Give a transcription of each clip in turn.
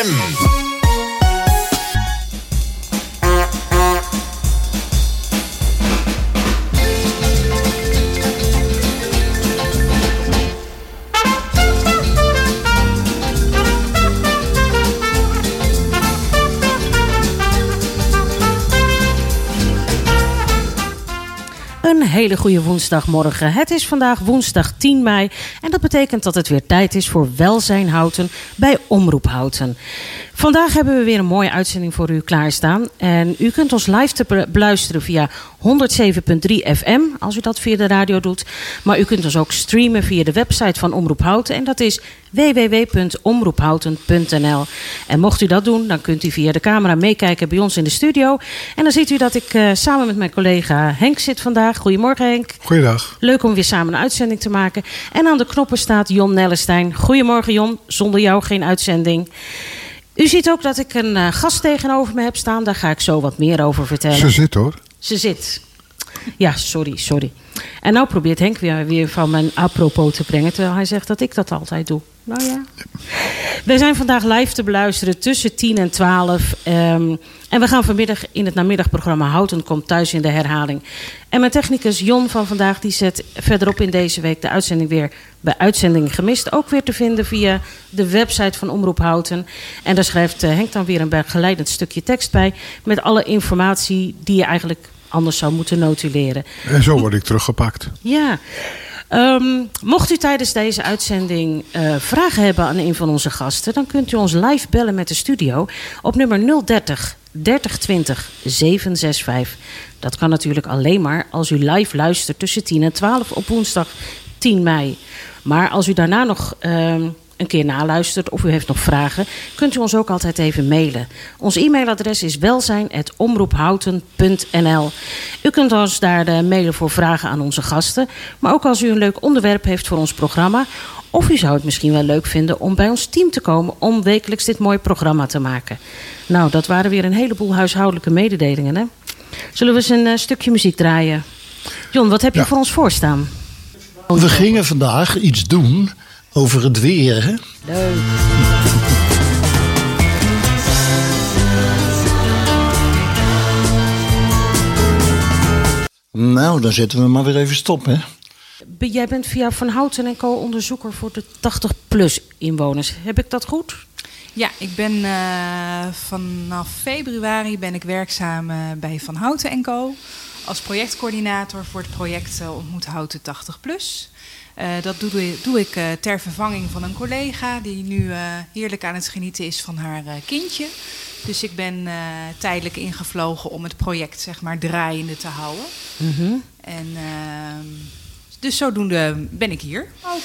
ZFM. Hele goede woensdagmorgen. Het is vandaag woensdag 10 mei en dat betekent dat het weer tijd is voor Welzijn Houten bij Omroep Houten. Vandaag hebben we weer een mooie uitzending voor u klaarstaan. En u kunt ons live te beluisteren via 107.3 FM, als u dat via de radio doet. Maar u kunt ons ook streamen via de website van Omroep Houten. En dat is www.omroephouten.nl. En mocht u dat doen, dan kunt u via de camera meekijken bij ons in de studio. En dan ziet u dat ik uh, samen met mijn collega Henk zit vandaag. Goedemorgen Henk. Goeiedag. Leuk om weer samen een uitzending te maken. En aan de knoppen staat Jon Nellestein. Goedemorgen Jon, zonder jou geen uitzending. U ziet ook dat ik een uh, gast tegenover me heb staan. Daar ga ik zo wat meer over vertellen. Ze zit hoor. Ze zit. Ja, sorry, sorry. En nou probeert Henk weer, weer van mijn apropos te brengen... terwijl hij zegt dat ik dat altijd doe. Nou ja. We zijn vandaag live te beluisteren tussen 10 en 12. Um, en we gaan vanmiddag in het namiddagprogramma Houten komt thuis in de herhaling. En mijn technicus Jon van vandaag die zet verderop in deze week de uitzending weer bij Uitzending Gemist. Ook weer te vinden via de website van Omroep Houten. En daar schrijft uh, Henk dan weer een begeleidend stukje tekst bij. Met alle informatie die je eigenlijk anders zou moeten notuleren. En zo word ik teruggepakt. Ja. Um, mocht u tijdens deze uitzending uh, vragen hebben aan een van onze gasten, dan kunt u ons live bellen met de studio op nummer 030 3020 765. Dat kan natuurlijk alleen maar als u live luistert tussen 10 en 12 op woensdag 10 mei. Maar als u daarna nog uh, een keer naluistert of u heeft nog vragen, kunt u ons ook altijd even mailen. Ons e-mailadres is welzijn.omroephouten.nl. U kunt ons daar de mailen voor vragen aan onze gasten. Maar ook als u een leuk onderwerp heeft voor ons programma. Of u zou het misschien wel leuk vinden om bij ons team te komen om wekelijks dit mooie programma te maken. Nou, dat waren weer een heleboel huishoudelijke mededelingen. Hè? Zullen we eens een uh, stukje muziek draaien? Jon, wat heb je ja. voor ons voorstaan? We gingen vandaag iets doen over het weer. Hè? Leuk. Nou, dan zetten we maar weer even stop, hè? Jij bent via Van Houten en Co. onderzoeker voor de 80-plus inwoners. Heb ik dat goed? Ja, ik ben uh, vanaf februari ben ik werkzaam uh, bij Van Houten en Co. Als projectcoördinator voor het project uh, Ontmoet Houten 80-plus. Uh, dat doe, doe ik uh, ter vervanging van een collega die nu uh, heerlijk aan het genieten is van haar kindje. Dus ik ben tijdelijk ingevlogen om het project zeg maar draaiende te houden. Mm -hmm. En ehm, dus zodoende ben ik hier ook.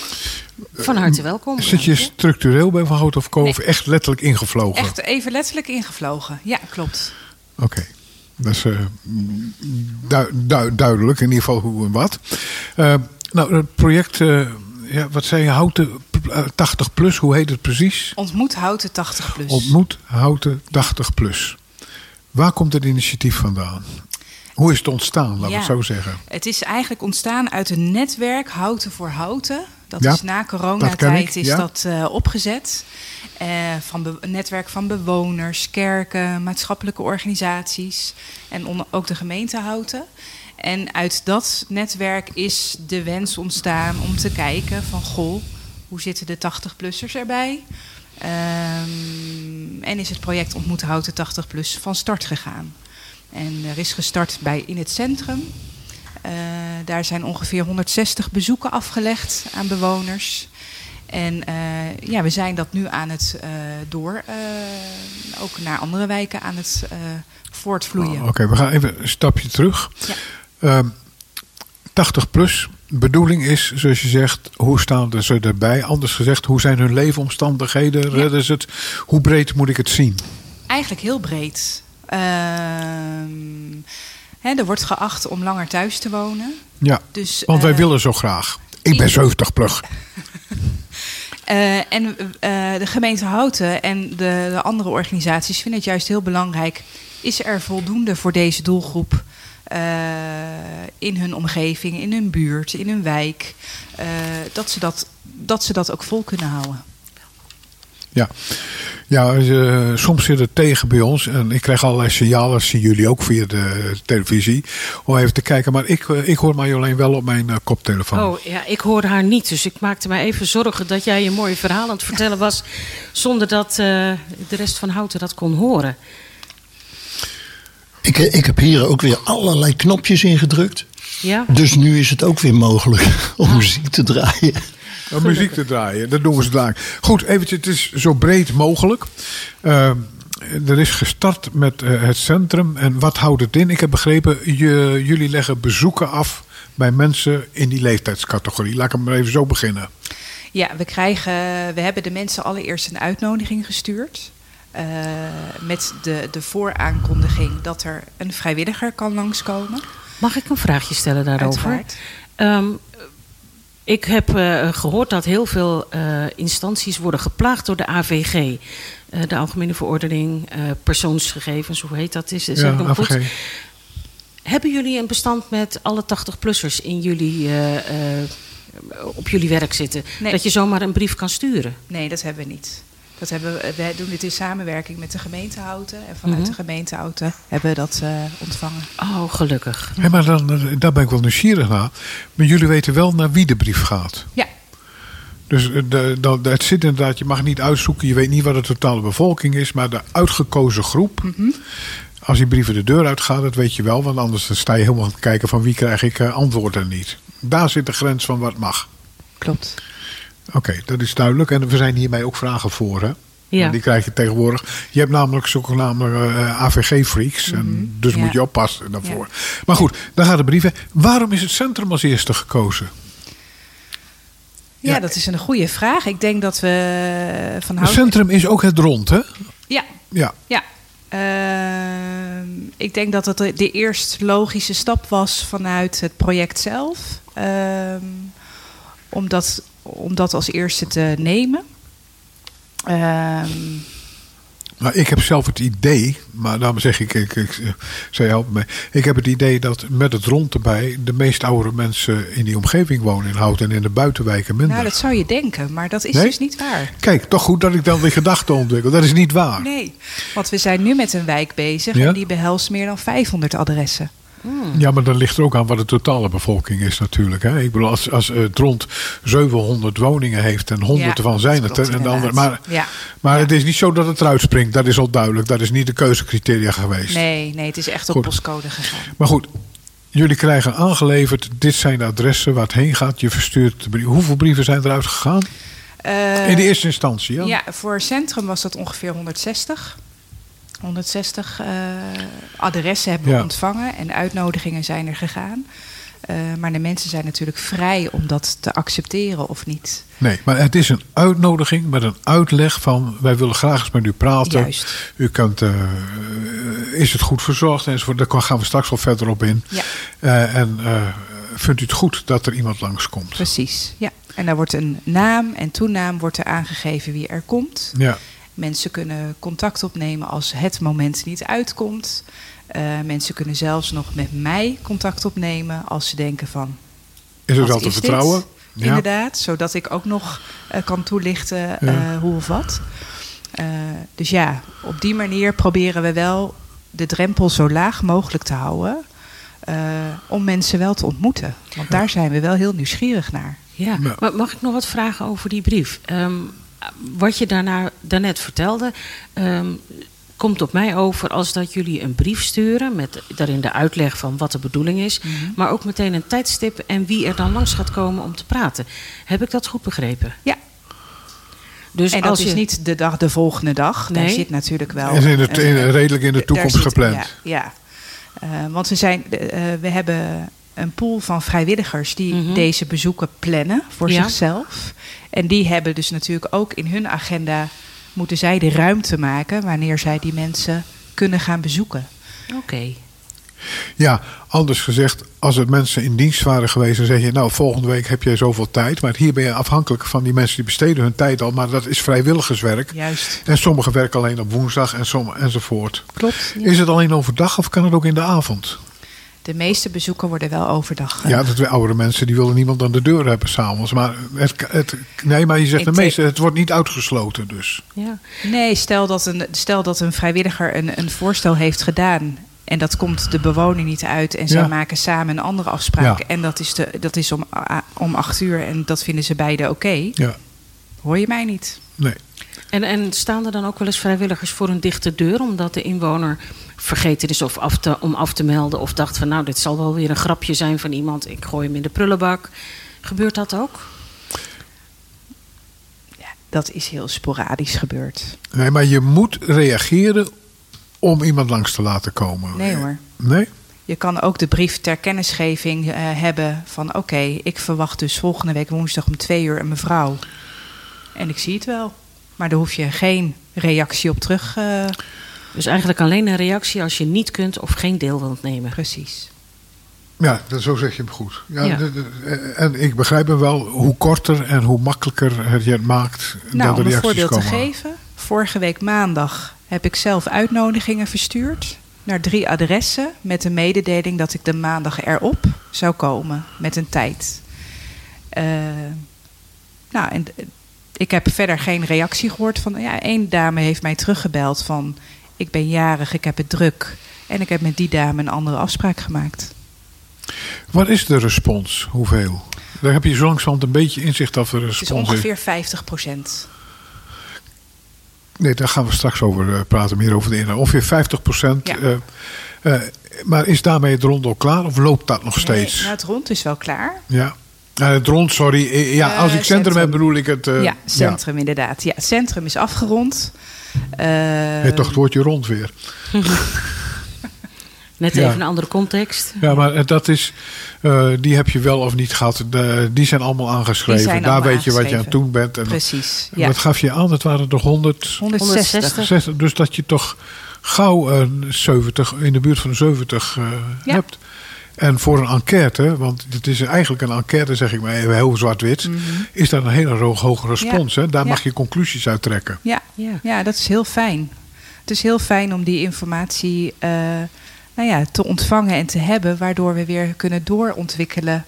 Van harte welkom. Zit je structureel bij Van Hout of Co? Nee. Of echt letterlijk ingevlogen? Echt even letterlijk ingevlogen, ja klopt. Oké. Okay. Dat is du du duidelijk, in ieder geval hoe en wat. Nou, het project, uh, ja, wat zei je, Houten 80 plus, hoe heet het precies? Ontmoet Houten 80 plus. Ontmoet Houten 80 plus. Waar komt het initiatief vandaan? Hoe is het ontstaan, laten we ja, het zo zeggen? Het is eigenlijk ontstaan uit een netwerk Houten voor Houten. Dat ja, is na coronatijd dat is ja. dat uh, opgezet. Uh, van een netwerk van bewoners, kerken, maatschappelijke organisaties en ook de gemeente Houten. En uit dat netwerk is de wens ontstaan om te kijken van goh, hoe zitten de 80-plussers erbij? Um, en is het project Ontmoet Houten 80 Plus van start gegaan. En er is gestart bij in het centrum. Uh, daar zijn ongeveer 160 bezoeken afgelegd aan bewoners. En uh, ja, we zijn dat nu aan het uh, door, ook naar andere wijken aan het voortvloeien. Oh, Oké, okay, we gaan even een stapje terug. Ja. Uh, 80 plus, bedoeling is, zoals je zegt, hoe staan ze erbij? Anders gezegd, hoe zijn hun leefomstandigheden? Ja. Redden ze het? Hoe breed moet ik het zien? Eigenlijk heel breed. Uh, hè, er wordt geacht om langer thuis te wonen. Ja, dus, want wij uh, willen zo graag. Ik ben 70 plus. Uh, en uh, de gemeente Houten en de, de, andere organisaties vinden het juist heel belangrijk. Is er voldoende voor deze doelgroep in hun omgeving, in hun buurt, in hun wijk? dat, ze dat, dat ze dat ook vol kunnen houden. Ja, Ja, eh, soms zit het tegen bij ons. En ik krijg allerlei signalen, zien jullie ook via de televisie. Om even te kijken. Maar ik, eh, ik hoor Marjolein wel op mijn eh, koptelefoon. Oh ja, ik hoorde haar niet. Dus ik maakte mij even zorgen dat jij een mooi verhaal aan het vertellen was. Zonder dat eh, de rest van Houten dat kon horen. Ik, ik heb hier ook weer allerlei knopjes ingedrukt. Ja? Dus nu is het ook weer mogelijk om muziek te draaien. Om muziek te draaien, dat doen we dadelijk. Goed, eventjes, het is zo breed mogelijk. Uh, er is gestart met uh, het centrum. En wat houdt het in? Ik heb begrepen, je, jullie leggen bezoeken af bij mensen in die leeftijdscategorie. Laat ik maar even zo beginnen. Ja, we, krijgen, we hebben de mensen allereerst een uitnodiging gestuurd. Uh, met de, de vooraankondiging dat er een vrijwilliger kan langskomen. Mag ik een vraagje stellen daarover? Um, ik heb uh, gehoord dat heel veel uh, instanties worden geplaagd door de AVG. Uh, de Algemene Verordening Persoonsgegevens, hoe heet dat? Is, is ja, dat AVG. goed? Hebben jullie een bestand met alle 80-plussers in jullie, op jullie werk zitten? Nee. Dat je zomaar een brief kan sturen? Nee, dat hebben we niet. Dat hebben we, wij doen dit in samenwerking met de gemeente Houten. En vanuit Mhm. de gemeente Houten hebben we dat uh, ontvangen. Oh, gelukkig. Hey, maar dan, daar ben ik wel nieuwsgierig naar. Maar jullie weten wel naar wie de brief gaat. Ja. Dus de, de, de, het zit inderdaad, je mag niet uitzoeken, je weet niet wat de totale bevolking is, maar de uitgekozen groep. Mhm. Mm -hmm. Als die brieven de deur uitgaan, dat weet je wel, want anders sta je helemaal te kijken van wie krijg ik antwoord en niet. Daar zit de grens van wat mag. Klopt. Oké, okay, dat is duidelijk. En we zijn hiermee ook vragen voor, hè? Ja. En die krijg je tegenwoordig. Je hebt namelijk zogenaamde uh, AVG-freaks. Mm -hmm. En dus ja. moet je oppassen daarvoor. Ja. Maar goed, dan gaan de brieven. Waarom is het centrum als eerste gekozen? Ja, dat is een goede vraag. Ik denk dat we van Het centrum is ook het rond, hè? Ja. Ja. ja. Uh, ik denk dat het de eerst logische stap was vanuit het project zelf. Uh, om, dat, om dat als eerste te nemen. Um, nou, ik heb zelf het idee, maar daarom zeg ik, ik, ik, ik zei help me. Ik heb het idee dat met het rond erbij de meest oudere mensen in die omgeving wonen in Hout en in de buitenwijken minder. Nou, dat zou je denken, maar dat is nee? dus niet waar. Kijk, toch goed dat ik dan die gedachte ontwikkel. Dat is niet waar. Nee, want we zijn nu met een wijk bezig ja? en die behelst meer dan 500 adressen. Hmm. Ja, maar dat ligt er ook aan wat de totale bevolking is natuurlijk. Hè? Ik bedoel, als, als het rond 700 woningen heeft en honderden ja, van zijn het klopt. En dan, maar ja. maar ja. het is niet zo dat het eruit springt. Dat is al duidelijk. Dat is niet de keuzecriteria geweest. Nee, nee het is echt op postcode gegaan. Maar goed, jullie krijgen aangeleverd. Dit zijn de adressen waar het heen gaat. Je verstuurt de brief. Hoeveel brieven zijn eruit gegaan? Uh, In de eerste instantie, ja? Ja, voor Centrum was dat ongeveer 160. 160 uh, adressen hebben we Ja. ontvangen en uitnodigingen zijn er gegaan. Uh, maar de mensen zijn natuurlijk vrij om dat te accepteren of niet. Nee, maar het is een uitnodiging met een uitleg van... wij willen graag eens met u praten. Juist. U kunt... uh, is het goed verzorgd enzovoort. Daar gaan we straks wel verder op in. Ja. Uh, en vindt u het goed dat er iemand langskomt? Precies, ja. En daar wordt een naam en toenaam wordt er aangegeven wie er komt. Ja. Mensen kunnen contact opnemen als het moment niet uitkomt. Uh, mensen kunnen zelfs nog met mij contact opnemen als ze denken van... Is het wat wel te vertrouwen? Dit? Inderdaad, zodat ik ook nog uh, kan toelichten uh, Ja. hoe of wat. Uh, dus ja, op die manier proberen we wel de drempel zo laag mogelijk te houden... Uh, om mensen wel te ontmoeten. Want daar zijn we wel heel nieuwsgierig naar. Ja, Ja. maar mag ik nog wat vragen over die brief? Um, wat je daarna, daarnet vertelde, um, komt op mij over als dat jullie een brief sturen met daarin de uitleg van wat de bedoeling is, Mhm. maar ook meteen een tijdstip en wie er dan langs gaat komen om te praten. Heb ik dat goed begrepen? Ja. Dus en dat als is je... niet de dag de volgende dag. Daar Nee. zit natuurlijk wel. Is in het, een- in, redelijk in de toekomst zit- gepland. Ja, ja. Uh, want we, zijn, uh, we hebben een pool van vrijwilligers die Mhm. deze bezoeken plannen voor Ja. zichzelf. En die hebben dus natuurlijk ook in hun agenda moeten zij de ruimte maken wanneer zij die mensen kunnen gaan bezoeken. Oké. Ja, anders gezegd, als het mensen in dienst waren geweest, dan zeg je, nou, volgende week heb je zoveel tijd. Maar hier ben je afhankelijk van die mensen die besteden hun tijd al. Maar dat is vrijwilligerswerk. Juist. En sommigen werken alleen op woensdag en somm- enzovoort. Klopt. Is het alleen overdag of kan het ook in de avond? De meeste bezoeken worden wel overdag. Ja, dat we oudere mensen die willen niemand aan de deur hebben s'avonds. Maar het, het, nee, maar je zegt Ik de meeste, het wordt niet uitgesloten dus. Ja. Nee, stel dat een, stel dat een vrijwilliger een, een voorstel heeft gedaan. En dat komt de bewoner niet uit. En zij Ja. maken samen een andere afspraak. Ja. En dat is, de, dat is om, om acht uur. En dat vinden ze beiden oké. Ja, Hoor je mij niet? nee. En, en staan er dan ook wel eens vrijwilligers voor een dichte deur, omdat de inwoner vergeten is of af te, om af te melden, of dacht van nou, dit zal wel weer een grapje zijn van iemand, ik gooi hem in de prullenbak. Gebeurt dat ook? Ja, dat is heel sporadisch gebeurd. Nee, maar je moet reageren om iemand langs te laten komen. Nee hoor. Nee? Je kan ook de brief ter kennisgeving eh, hebben van oké, ik verwacht dus volgende week woensdag om twee uur een mevrouw. En ik zie het wel. Maar daar hoef je geen reactie op terug. eh, Dus eigenlijk alleen een reactie als je niet kunt of geen deel wilt nemen. precies. Ja, dat, zo zeg je hem goed. Ja, Ja. de- de- en ik begrijp hem wel, hoe korter en hoe makkelijker het je het maakt, Nou, dat om een voorbeeld te geven. Vorige week maandag heb ik zelf uitnodigingen verstuurd naar drie adressen met de mededeling dat ik de maandag erop zou komen met een tijd. Eh, nou, en eh, ik heb verder geen reactie gehoord van. Ja, één dame heeft mij teruggebeld van: ik ben jarig, ik heb het druk en ik heb met die dame een andere afspraak gemaakt. Wat is de respons? Hoeveel? Daar heb je zo langzamerhand een beetje inzicht of de Het respons is is. ongeveer 50 procent. Nee, daar gaan we straks over eh, praten, meer over de inhoud. Ongeveer 50 procent. Ja. maar is daarmee het rond al klaar of loopt dat nog steeds? nou, het rond is wel klaar. Ja. Eh, het rond, sorry. Eh, Ja, Eh, als ik centrum, centrum. heb, bedoel ik het. eh, ja, centrum inderdaad. Ja, het centrum is afgerond. Eh, Nee, toch het woordje rond weer. Net Ja. even een andere context. Ja, maar eh, dat is, eh, die heb je wel of niet gehad. De- die zijn allemaal aangeschreven. Daar allemaal weet je wat je aan het doen bent. En Precies. Ja. Wat gaf je aan? Het waren er 100, 160. 160. dus dat je toch gauw een 70, in de buurt van de 70 eh, Ja. hebt. En voor een enquête, want het is eigenlijk een enquête, zeg ik maar even heel zwart-wit, is dat een hele ho- hoge respons. Hè? Daar Mhm. Ja. mag je conclusies uit trekken. Ja. Ja. ja, dat is heel fijn. Het is heel fijn om die informatie eh, nou ja, te ontvangen en te hebben, waardoor we weer kunnen doorontwikkelen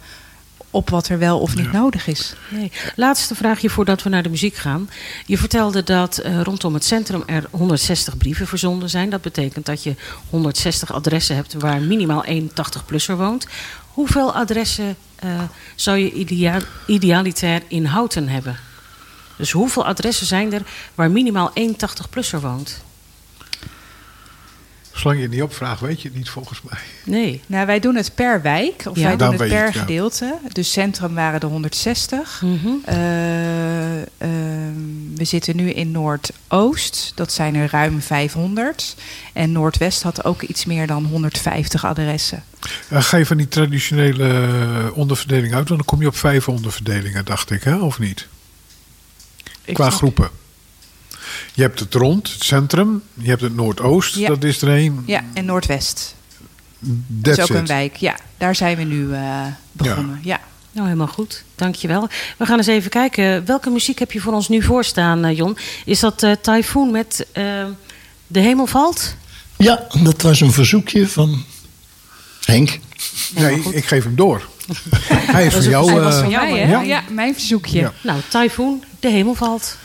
op wat er wel of niet Ja. nodig is. Nee. Laatste vraagje voordat we naar de muziek gaan. Je vertelde dat eh, rondom het centrum er 160 brieven verzonden zijn. Dat betekent dat je 160 adressen hebt waar minimaal één 80-plusser woont. Hoeveel adressen eh, zou je idea- idealitair in Houten hebben? Dus hoeveel adressen zijn er waar minimaal één 80-plusser woont? Zolang je het niet opvraagt, weet je het niet volgens mij. Nee. Nou, wij doen het per wijk, of Ja. wij Dan doen het per het, ja. gedeelte. Dus centrum waren er 160. Mhm. Eh, ehm, we zitten nu in Noordoost. Dat zijn er ruim 500. En Noordwest had ook iets meer dan 150 adressen. Eh, ga je van die traditionele eh, onderverdeling uit, want dan kom je op vijf onderverdelingen, dacht ik, hè? of niet? Ik Qua snap- groepen. Je hebt het rond, het centrum. Je hebt het Noordoost, Ja. dat is er een. Ja, en Noordwest. Dat is ook it. een wijk. Ja, daar zijn we nu eh, begonnen. Ja. Nou, helemaal goed. Dankjewel. We gaan eens even kijken. Welke muziek heb je voor ons nu voorstaan, eh, Jon? Is dat eh Typhoon met eh, De Hemel Valt? Ja, dat was een verzoekje van Henk. Nee, ik geef hem door. Hij is van jou. hij was eh, van jou, mij, hè? hè? Ja. Ja. mijn verzoekje. Ja. Nou, Typhoon, De Hemel Valt.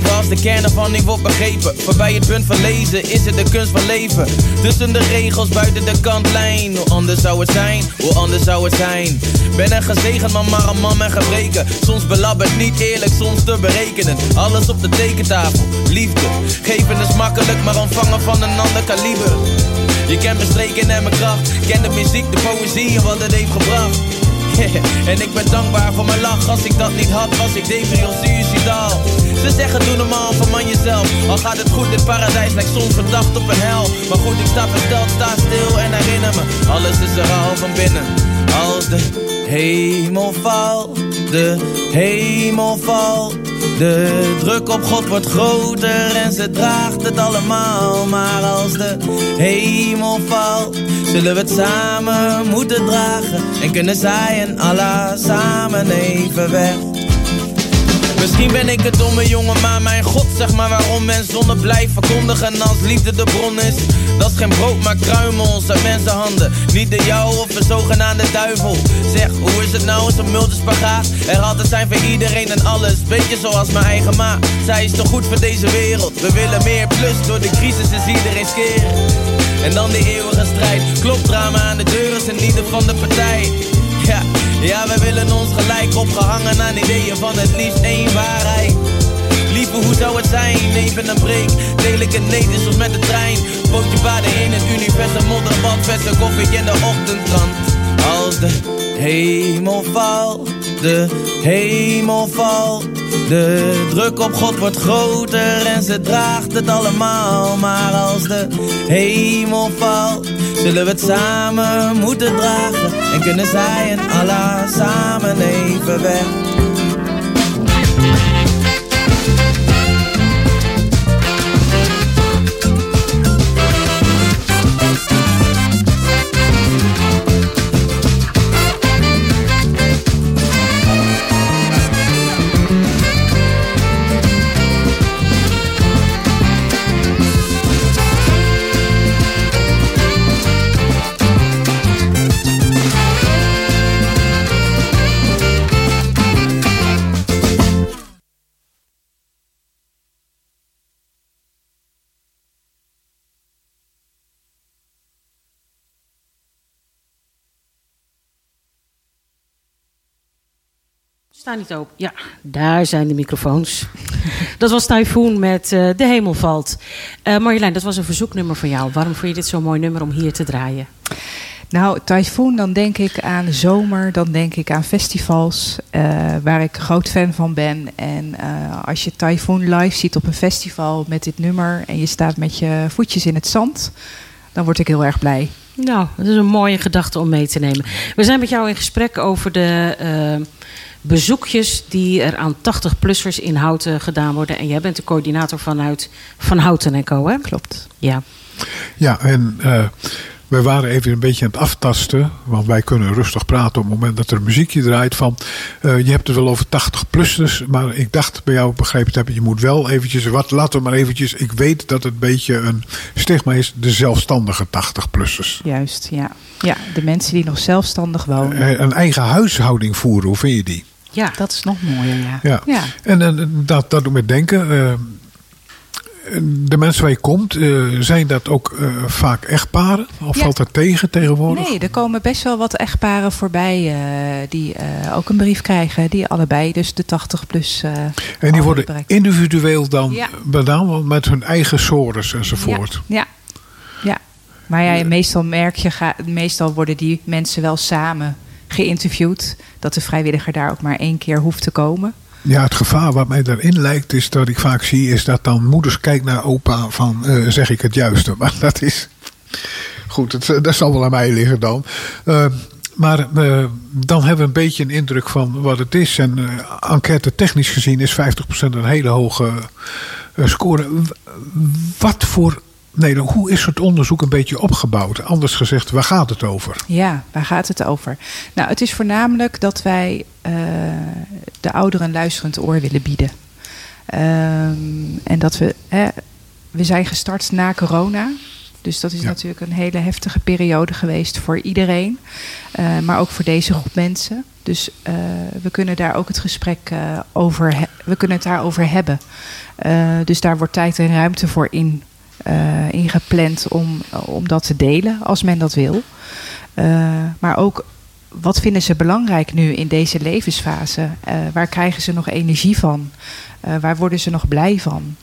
Als de kern ervan niet wordt begrepen? Voorbij het punt van lezen is het de kunst van leven. Tussen de regels buiten de kantlijn. Hoe anders zou het zijn? Hoe anders zou het zijn? Ben een gezegend man, maar een man met gebreken. Soms belabberd, niet eerlijk, soms te berekenen. Alles op de tekentafel, liefde. Geven is makkelijk, maar ontvangen van een ander kaliber. Je kent mijn streken en mijn kracht. Ken de muziek, de poëzie en wat het heeft gebracht. en ik ben dankbaar voor mijn lach. Als ik dat niet had, was ik depri suicidaal. Ze zeggen doe normaal, verman jezelf. Al gaat het goed, dit paradijs lijkt soms verdacht op een hel. Maar goed, ik sta versteld, sta stil en herinner me. Alles is er al van binnen. Als de hemel valt de hemel valt. De druk op God wordt groter en ze draagt het allemaal. Maar als de hemel valt, zullen we het samen moeten dragen. En kunnen zij en Allah samen even weg. Misschien ben ik het domme jongen, maar mijn god zeg maar waarom men zonne blijft verkondigen als liefde de bron is. Dat is geen brood, maar kruimels uit mensenhanden. Niet de jou of een zogenaamde duivel. Zeg, hoe is het nou als een multispagaat? Er altijd zijn voor iedereen en alles. Beetje zoals mijn eigen ma. Zij is toch goed voor deze wereld. We willen meer plus, door de crisis is iedereen skeren. En dan de eeuwige strijd. Klopt drama aan de deur is een ieder van de partij. Ja, ja, we willen ons gelijk opgehangen aan ideeën van het liefst één waarheid. Lieve, hoe zou het zijn? Even een break, deel ik het nee, dus met de trein. Pootje baden in het universum, modderbad, verse koffie in de ochtendkrant. Als de hemel valt, de hemel valt. De druk op God wordt groter en ze draagt het allemaal. Maar als de hemel valt, zullen we het samen moeten dragen. En kunnen zij en Allah samen even weg. Niet open. Ja, daar zijn de microfoons. dat was Typhoon met uh, De Hemel Valt. Uh, Marjolein, dat was een verzoeknummer van jou. Waarom vond je dit zo'n mooi nummer om hier te draaien? Nou, Typhoon, dan denk ik aan zomer, dan denk ik aan festivals, uh, waar ik groot fan van ben. En als je Typhoon live ziet op een festival met dit nummer en je staat met je voetjes in het zand, dan word ik heel erg blij. Nou, dat is een mooie gedachte om mee te nemen. We zijn met jou in gesprek over de bezoekjes die er aan 80-plussers in Houten gedaan worden. En jij bent de coördinator vanuit Van Houten en Co, hè? Klopt. Ja, ja en uh, we waren even een beetje aan het aftasten. Want wij kunnen rustig praten op het moment dat er een muziekje draait. Van, uh, je hebt het wel over 80-plussers. Maar ik dacht bij jou begrepen te hebben, je moet wel eventjes... Wat, laten we maar eventjes... Ik weet dat het een beetje een stigma is. De zelfstandige 80-plussers. Juist, ja. Ja, de mensen die nog zelfstandig wonen. Uh, een eigen huishouding voeren, hoe vind je die? Ja, dat is nog mooier, ja. ja. ja. En, en dat, dat doet me denken. Uh, de mensen waar je komt, uh, zijn dat ook uh, vaak echtparen? Of ja. valt dat tegen tegenwoordig? Nee, er komen best wel wat echtparen voorbij die ook een brief krijgen. Die allebei dus de 80 plus En die worden bereikt. individueel dan ja. bedaan met hun eigen sores enzovoort? Ja, ja. ja. Maar ja, meestal merk je, meestal worden die mensen wel samen geïnterviewd. Dat de vrijwilliger daar ook maar één keer hoeft te komen. Ja, het gevaar wat mij daarin lijkt, is dat ik vaak zie, is dat dan moeders kijken naar opa van uh, zeg ik het juiste. Maar dat is. Goed, het, dat zal wel aan mij liggen dan. Uh, maar dan hebben we een beetje een indruk van wat het is. En enquête technisch gezien is 50% een hele hoge score. Wat voor Nee, dan hoe is het onderzoek een beetje opgebouwd? Anders gezegd, waar gaat het over? Ja, waar gaat het over? Nou, het is voornamelijk dat wij uh, de ouderen een luisterend oor willen bieden. Um, en dat we, hè, we zijn gestart na corona. Dus dat is ja. natuurlijk een hele heftige periode geweest voor iedereen. Uh, maar ook voor deze groep mensen. Dus uh, we kunnen daar ook het gesprek uh, over, we kunnen het daarover hebben. dus daar wordt tijd en ruimte voor in ingepland om, om dat te delen als men dat wil. Uh, maar ook wat vinden ze belangrijk nu in deze levensfase? Waar krijgen ze nog energie van? waar worden ze nog blij van?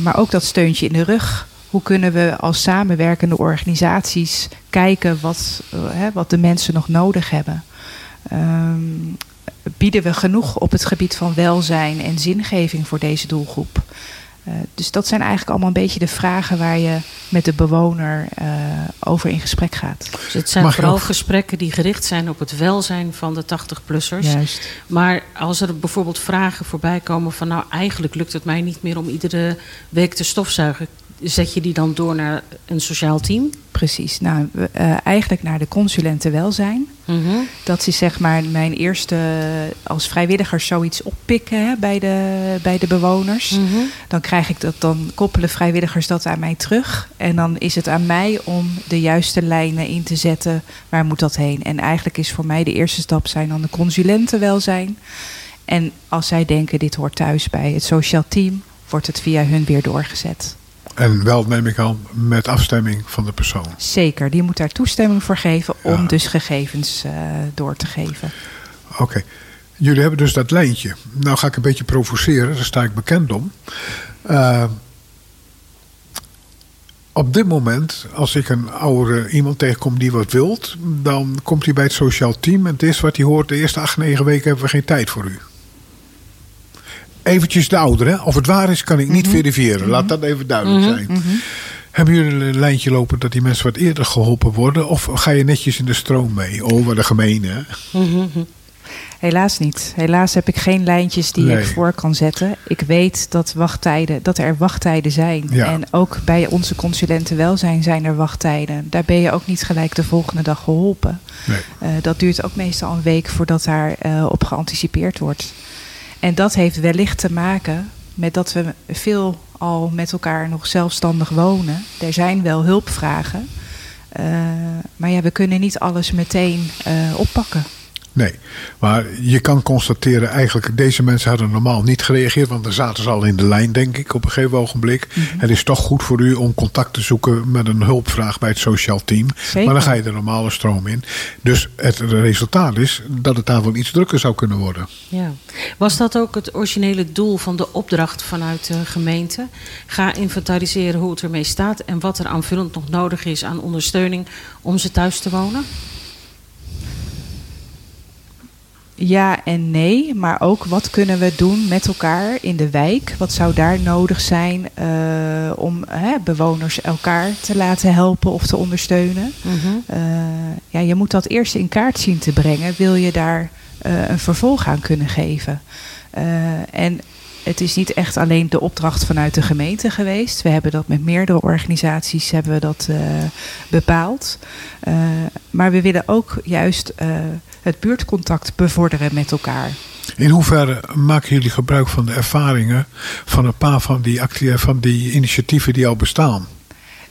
maar ook dat steuntje in de rug. Hoe kunnen we als samenwerkende organisaties kijken wat, wat de mensen nog nodig hebben? Um, bieden we genoeg op het gebied van welzijn en zingeving voor deze doelgroep? Eh, dus dat zijn eigenlijk allemaal een beetje de vragen waar je met de bewoner eh, over in gesprek gaat. Dus het zijn Mag vooral ook- gesprekken die gericht zijn op het welzijn van de 80-plussers. Juist. Maar als er bijvoorbeeld vragen voorbij komen van... nou, eigenlijk lukt het mij niet meer om iedere week te stofzuigen... zet je die dan door naar een sociaal team? Precies. Nou, eh, eigenlijk naar de consulenten welzijn. Mhm. Dat is zeg maar mijn eerste als vrijwilliger zoiets oppikken hè, bij, de, bij de bewoners. Mhm. Dan krijg ik dat, dan koppelen vrijwilligers dat aan mij terug. En dan is het aan mij om de juiste lijnen in te zetten. Waar moet dat heen? En eigenlijk is voor mij de eerste stap zijn dan de consulentenwelzijn. En als zij denken dit hoort thuis bij het sociaal team, wordt het via hun weer doorgezet. En wel, neem ik aan, met afstemming van de persoon. Zeker, die moet daar toestemming voor geven om Ja. dus gegevens eh, door te geven. Oké. Jullie hebben dus dat lijntje. Nou ga ik een beetje provoceren, daar sta ik bekend om. Eh, op dit moment, als ik een oude iemand tegenkom die wat wilt, dan komt hij bij het sociaal team en het is wat hij hoort: de eerste acht, negen weken hebben we geen tijd voor u. Eventjes de ouderen. Of het waar is, kan ik niet verifiëren. Laat dat even duidelijk zijn. Hebben jullie een lijntje lopen dat die mensen wat eerder geholpen worden? Of ga je netjes in de stroom mee? Oh, wat een gemene. hè? Helaas niet. Helaas heb ik geen lijntjes die Nee. ik voor kan zetten. Ik weet dat, wachttijden, dat er wachttijden zijn. Ja. En ook bij onze consulenten welzijn zijn er wachttijden. Daar ben je ook niet gelijk de volgende dag geholpen. Nee. Eh, dat duurt ook meestal een week voordat daar eh, op geanticipeerd wordt. En dat heeft wellicht te maken met dat we veel al met elkaar nog zelfstandig wonen. Er zijn wel hulpvragen. eh, maar ja, we kunnen niet alles meteen eh, oppakken. Nee, maar je kan constateren eigenlijk, deze mensen hadden normaal niet gereageerd, want dan zaten ze al in de lijn, denk ik, op een gegeven ogenblik. Mhm. Het is toch goed voor u om contact te zoeken met een hulpvraag bij het sociaal team. Zeker. Maar dan ga je de normale stroom in. Dus het resultaat is dat het daar wel iets drukker zou kunnen worden. Ja. Was dat ook het originele doel van de opdracht vanuit de gemeente? Ga inventariseren hoe het ermee staat en wat er aanvullend nog nodig is aan ondersteuning om ze thuis te wonen? Ja en nee, maar ook wat kunnen we doen met elkaar in de wijk? Wat zou daar nodig zijn eh, om hè, bewoners elkaar te laten helpen of te ondersteunen? Eh, ja, je moet dat eerst in kaart zien te brengen. Wil je daar eh, een vervolg aan kunnen geven? En het is niet echt alleen de opdracht vanuit de gemeente geweest. We hebben dat met meerdere organisaties hebben we dat, eh, bepaald. Eh, maar we willen ook juist eh, het buurtcontact bevorderen met elkaar. In hoeverre maken jullie gebruik van de ervaringen van een paar van die, van die initiatieven die al bestaan?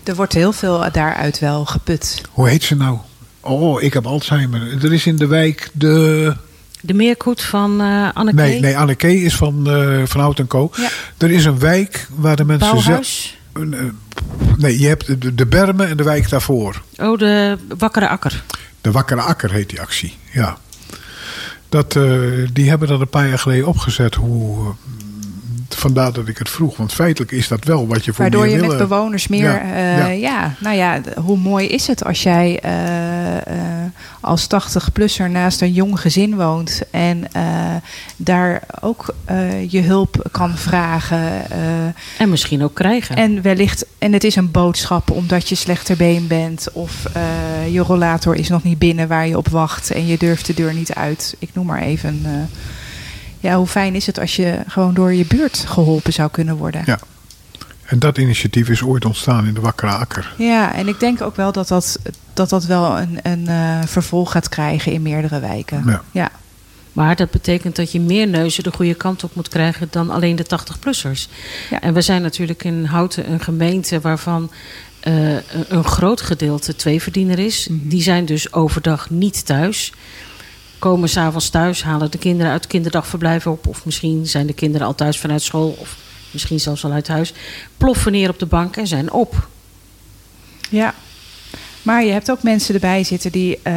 Er wordt heel veel daaruit wel geput. Hoe heet ze nou? Oh, ik heb Alzheimer. Er is in de wijk de. De meerkoet van eh Anneke? Nee, nee Anneke is van, eh van Hout en Co. Ja. Er is een wijk waar de mensen zelf. Bouwhuis? Nee, je hebt de, de Bermen en de wijk daarvoor. Oh, de Wakkere Akker. De Wakkere Akker heet die actie. Ja. Dat, eh, die hebben dat een paar jaar geleden opgezet. Hoe, eh, vandaar dat ik het vroeg. Want feitelijk is dat wel wat je voor Waardoor meer je met willen- bewoners meer. Ja, eh, ja. ja. nou ja, hoe mooi is het als jij eh, eh, als 80-plusser naast een jong gezin woont. En eh, daar ook eh, je hulp kan vragen. eh, En misschien ook krijgen. en wellicht, en het is een boodschap omdat je slechterbeen bent. Of eh, je rollator is nog niet binnen waar je op wacht. En je durft de deur niet uit. Ik noem maar even. Ja, hoe fijn is het als je gewoon door je buurt geholpen zou kunnen worden? Ja. En dat initiatief is ooit ontstaan in de Wakkere Akker. Ja, en ik denk ook wel dat dat, dat, dat wel een, een eh, vervolg gaat krijgen in meerdere wijken. Ja. Ja. Maar dat betekent dat je meer neuzen de goede kant op moet krijgen dan alleen de 80-plussers. Ja. En we zijn natuurlijk in Houten een gemeente waarvan eh, een- een groot gedeelte tweeverdiener is. Mhm. Die zijn dus overdag niet thuis. Komen s'avonds thuis, halen de kinderen uit kinderdagverblijf op. Of misschien zijn de kinderen al thuis vanuit school. Of misschien zelfs al uit huis. Ploffen neer op de bank en zijn op. ja. Maar je hebt ook mensen erbij zitten die eh,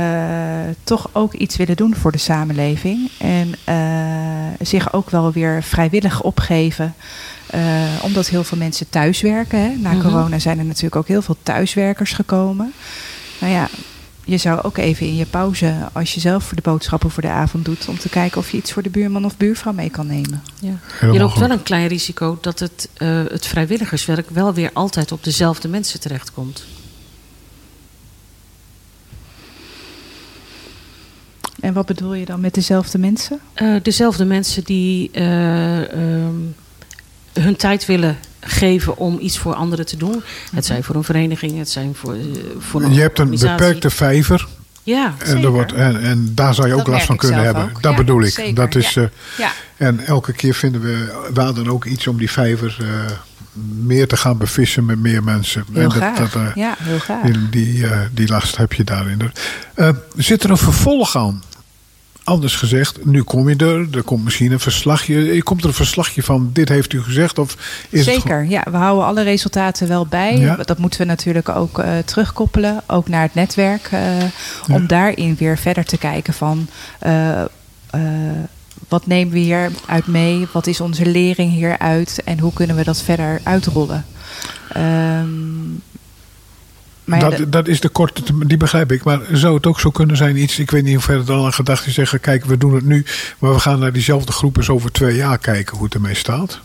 toch ook iets willen doen voor de samenleving. En eh, zich ook wel weer vrijwillig opgeven. Eh, omdat heel veel mensen thuiswerken. Hè. Na Mhm. corona zijn er natuurlijk ook heel veel thuiswerkers gekomen. Nou ja, je zou ook even in je pauze, als je zelf voor de boodschappen voor de avond doet, om te kijken of je iets voor de buurman of buurvrouw mee kan nemen. Ja. Je loopt wel een klein risico dat het, eh, het vrijwilligerswerk wel weer altijd op dezelfde mensen terechtkomt. En wat bedoel je dan met dezelfde mensen? Eh, dezelfde mensen die eh, ehm, hun tijd willen geven om iets voor anderen te doen. Het zijn voor een vereniging, het zijn voor, eh, voor een Je hebt een beperkte vijver. Ja, En, Zeker. er wordt, en, en daar zou je ook Dat last van kunnen hebben. ook. Dat Ja, bedoel ik. zeker, Dat is, ja. eh, Ja, en elke keer vinden we wel dan ook iets om die vijver eh, meer te gaan bevissen met meer mensen. heel en graag. dat, eh, ja, heel graag. die, die, eh, die last heb je daarin. Eh, zit er een vervolg aan? Anders gezegd, nu kom je er, er komt misschien een verslagje. Komt er een verslagje van dit heeft u gezegd? Of is Het Zeker, ja. We houden alle resultaten wel bij. Ja. Dat moeten we natuurlijk ook eh, terugkoppelen, ook naar het netwerk. eh, Om daarin weer verder te kijken van... eh, wat nemen we hieruit mee? Wat is onze lering hieruit? En hoe kunnen we dat verder uitrollen? Ehm, maar dat, de- dat is de korte die begrijp ik. Maar zou het ook zo kunnen zijn, iets, ik weet niet hoe ver het al aan gedacht is, zeggen: kijk, we doen het nu, maar we gaan naar diezelfde groep eens over twee jaar kijken hoe het ermee staat.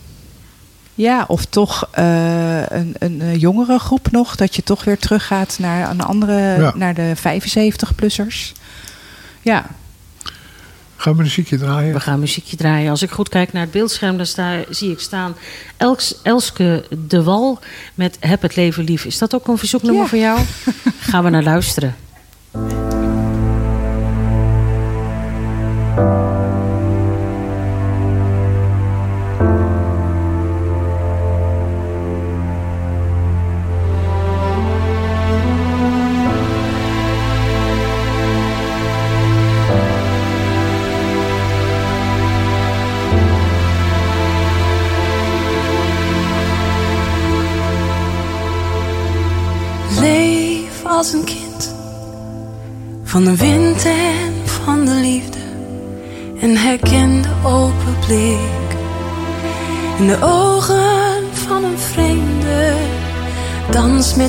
Ja, of toch eh, een, een jongere groep nog. Dat je toch weer teruggaat naar een andere, Ja. naar de 75-plussers. Ja, Gaan we muziekje draaien? we gaan muziekje draaien. Als ik goed kijk naar het beeldscherm, dan sta, zie ik staan Els, Elske de Wal met Heb het leven lief. Is dat ook een verzoeknummer Ja. voor jou? gaan we naar luisteren.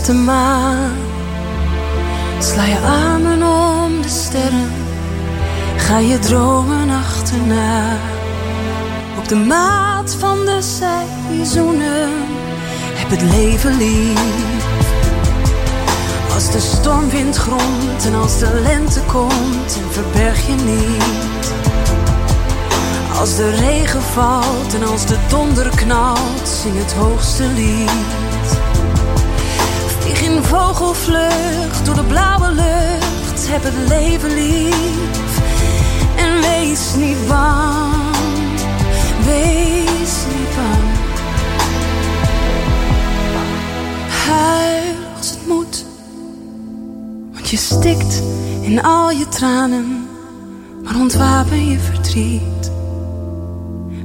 Met de maan. Sla je armen om de sterren. Ga je dromen achterna. Op de maat van de seizoenen. Heb het leven lief. Als de stormwind gromt en als de lente komt en verberg je niet. Als de regen valt en als de donder knalt, zing het hoogste lied. In vogelvlucht door de blauwe lucht, heb het leven lief. En wees niet bang, wees niet bang. Huil als het moet. Want je stikt in al je tranen, maar ontwapen je verdriet.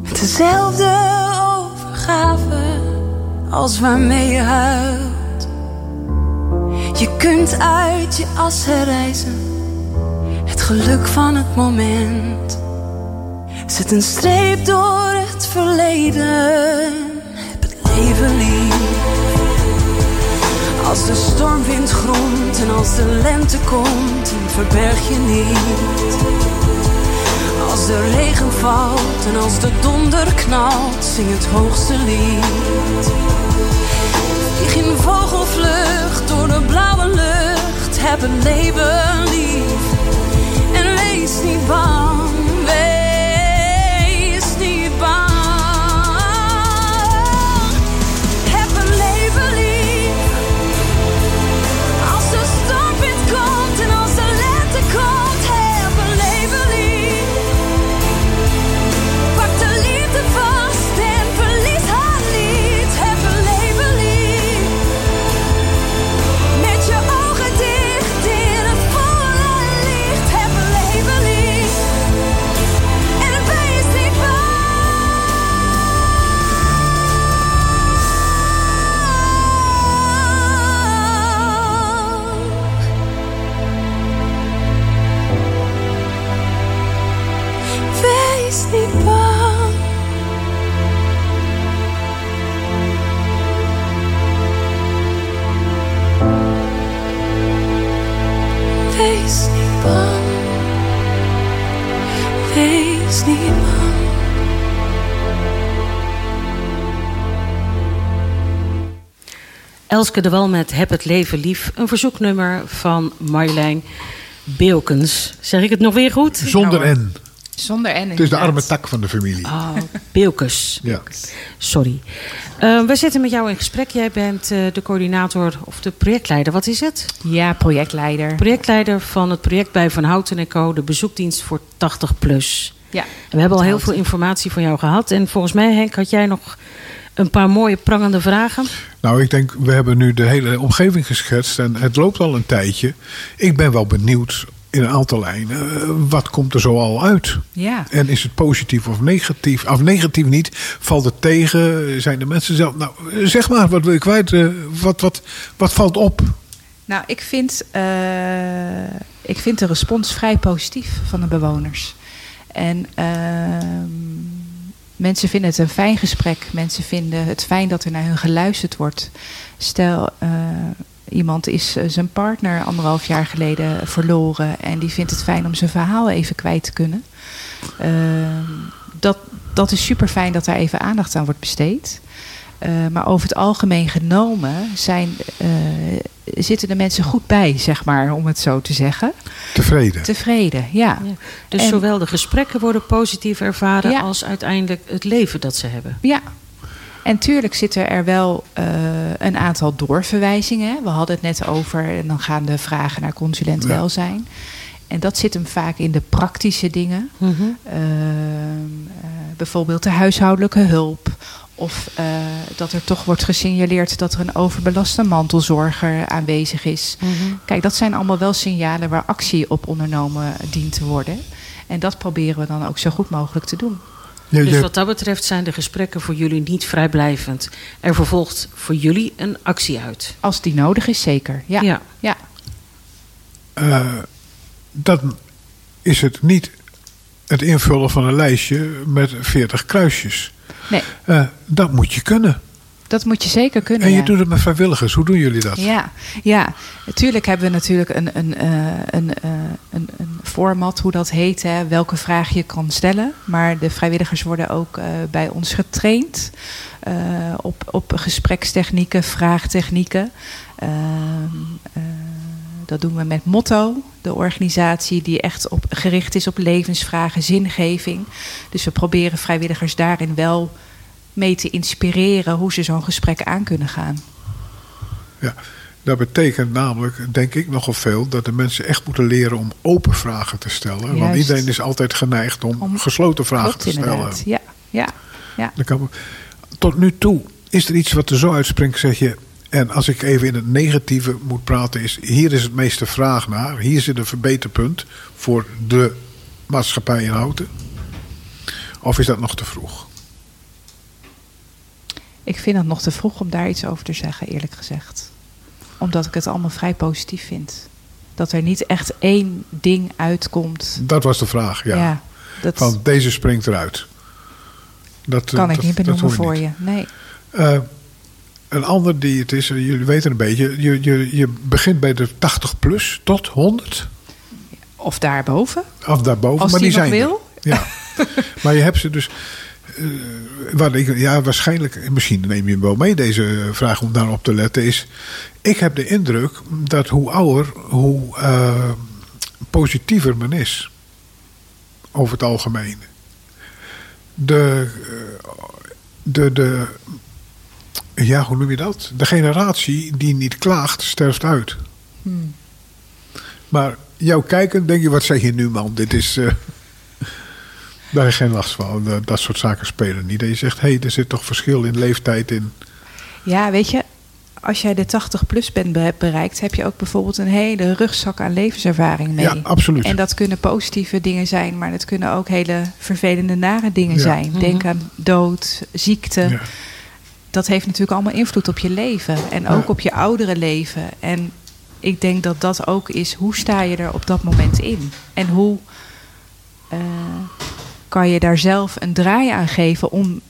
Met dezelfde overgave als waarmee je huilt. Je kunt uit je as herreizen, het geluk van het moment. Zet een streep door het verleden, heb het leven lief. Als de stormwind gromt en als de lente komt, verberg je niet. Als de regen valt en als de donder knalt, zing het hoogste lied. Vlieg in vogelvlucht door de blauwe lucht, heb het leven lief. En wees niet bang, Elske de Wal met Heb het leven lief. Een verzoeknummer van Marjolein Beelkens. Zeg ik het nog weer goed? Zonder N. Zonder en Het is de arme tak van de familie. Oh, Beelkens. Ja. Sorry. Eh, we zitten met jou in gesprek. Jij bent eh, de coördinator of de projectleider. Wat is het? Ja, projectleider. Projectleider van het project bij Van Houten en Co. De bezoekdienst voor 80 plus. Ja. En we hebben al heel veel informatie van jou gehad. En volgens mij, Henk, had jij nog een paar mooie prangende vragen. Nou, ik denk, we hebben nu de hele omgeving geschetst en het loopt al een tijdje. Ik ben wel benieuwd in een aantal lijnen, eh, wat komt er zo al uit? Ja. En is het positief of negatief? Of negatief niet? Valt het tegen? Zijn de mensen zelf... Nou, zeg maar, wat wil je kwijt? Eh, Wat, wat, wat valt op? Nou, ik vind, eh, ik vind de respons vrij positief van de bewoners. En ehm, mensen vinden het een fijn gesprek. Mensen vinden het fijn dat er naar hun geluisterd wordt. Stel, eh, iemand is eh, zijn partner anderhalf jaar geleden verloren... en die vindt het fijn om zijn verhaal even kwijt te kunnen. Ehm, dat, dat is super fijn dat daar even aandacht aan wordt besteed. Eh, maar over het algemeen genomen zijn, eh, zitten de mensen goed bij, zeg maar, om het zo te zeggen. Tevreden? Tevreden, ja. Ja. Dus En- zowel de gesprekken worden positief ervaren... Ja. als uiteindelijk het leven dat ze hebben. Ja. En tuurlijk zitten er wel eh, een aantal doorverwijzingen. We hadden het net over, en dan gaan de vragen naar consulent Ja. welzijn. En dat zit hem vaak in de praktische dingen. Mhm. Ehm, eh, bijvoorbeeld de huishoudelijke hulp. Of eh, dat er toch wordt gesignaleerd dat er een overbelaste mantelzorger aanwezig is. Mhm. Kijk, dat zijn allemaal wel signalen waar actie op ondernomen dient te worden. En dat proberen we dan ook zo goed mogelijk te doen. Dus wat dat betreft zijn de gesprekken voor jullie niet vrijblijvend. Er vervolgt voor jullie een actie uit. Als die nodig is, zeker. Ja. Ja. ja. eh, dan is het niet het invullen van een lijstje met 40 kruisjes. Nee, Eh, dat moet je kunnen. dat moet je zeker kunnen. En je ja. doet het met vrijwilligers. Hoe doen jullie dat? Ja, ja, natuurlijk hebben we natuurlijk een, een, eh, een, eh, een, een format, hoe dat heet, hè, welke vraag je kan stellen. Maar de vrijwilligers worden ook bij ons getraind op, op gesprekstechnieken, vraagtechnieken. Ehm, eh, dat doen we met Motto, de organisatie die echt op, gericht is op levensvragen, zingeving. Dus we proberen vrijwilligers daarin wel mee te inspireren hoe ze zo'n gesprek aan kunnen gaan. Ja, dat betekent namelijk, denk ik nogal veel, dat de mensen echt moeten leren om open vragen te stellen. Want iedereen is altijd geneigd om, Om- gesloten vragen Klopt, te stellen. inderdaad. Ja, ja, ja. Dan kan- Tot nu toe, is er iets wat er zo uitspringt, zeg je. En als ik even in het negatieve moet praten, is hier is het meeste vraag naar. Hier zit een verbeterpunt voor de maatschappij in Houten. Of is dat nog te vroeg? Ik vind het nog te vroeg om daar iets over te zeggen, eerlijk gezegd. Omdat ik het allemaal vrij positief vind. Dat er niet echt één ding uitkomt. Dat was de vraag, ja. dat Van deze springt eruit. Dat, eh, kan ik dat- niet benoemen voor niet. je. Nee. Eh, een ander die het is, eh, jullie weten een beetje. Je, je, je begint bij de 80 plus tot 100. Of daarboven. Of daarboven. Als maar die zijn er. wil. Ja. maar je hebt ze dus. eh, wat ik, ja, waarschijnlijk. Misschien neem je hem wel mee, deze vraag om daarop te letten. Is. Ik heb de indruk dat hoe ouder, hoe eh, positiever men is. Over het algemeen. De. de, de ja, hoe noem je dat? De generatie die niet klaagt, sterft uit. Hmm. Maar jou kijken, denk je, wat zeg je nu man? Dit is... eh, daar heb je geen last van. Dat, dat soort zaken spelen niet. En je zegt, hé, hey, er zit toch verschil in leeftijd in. Ja, weet je. Als jij de 80 plus bent be- bereikt, heb je ook bijvoorbeeld een hele rugzak aan levenservaring mee. Ja, absoluut. En dat kunnen positieve dingen zijn, maar het kunnen ook hele vervelende, nare dingen Ja. zijn. Denk aan dood, ziekte. Ja. Dat heeft natuurlijk allemaal invloed op je leven. En ook op je oudere leven. En ik denk dat dat ook is, hoe sta je er op dat moment in? En hoe eh, kan je daar zelf een draai aan geven om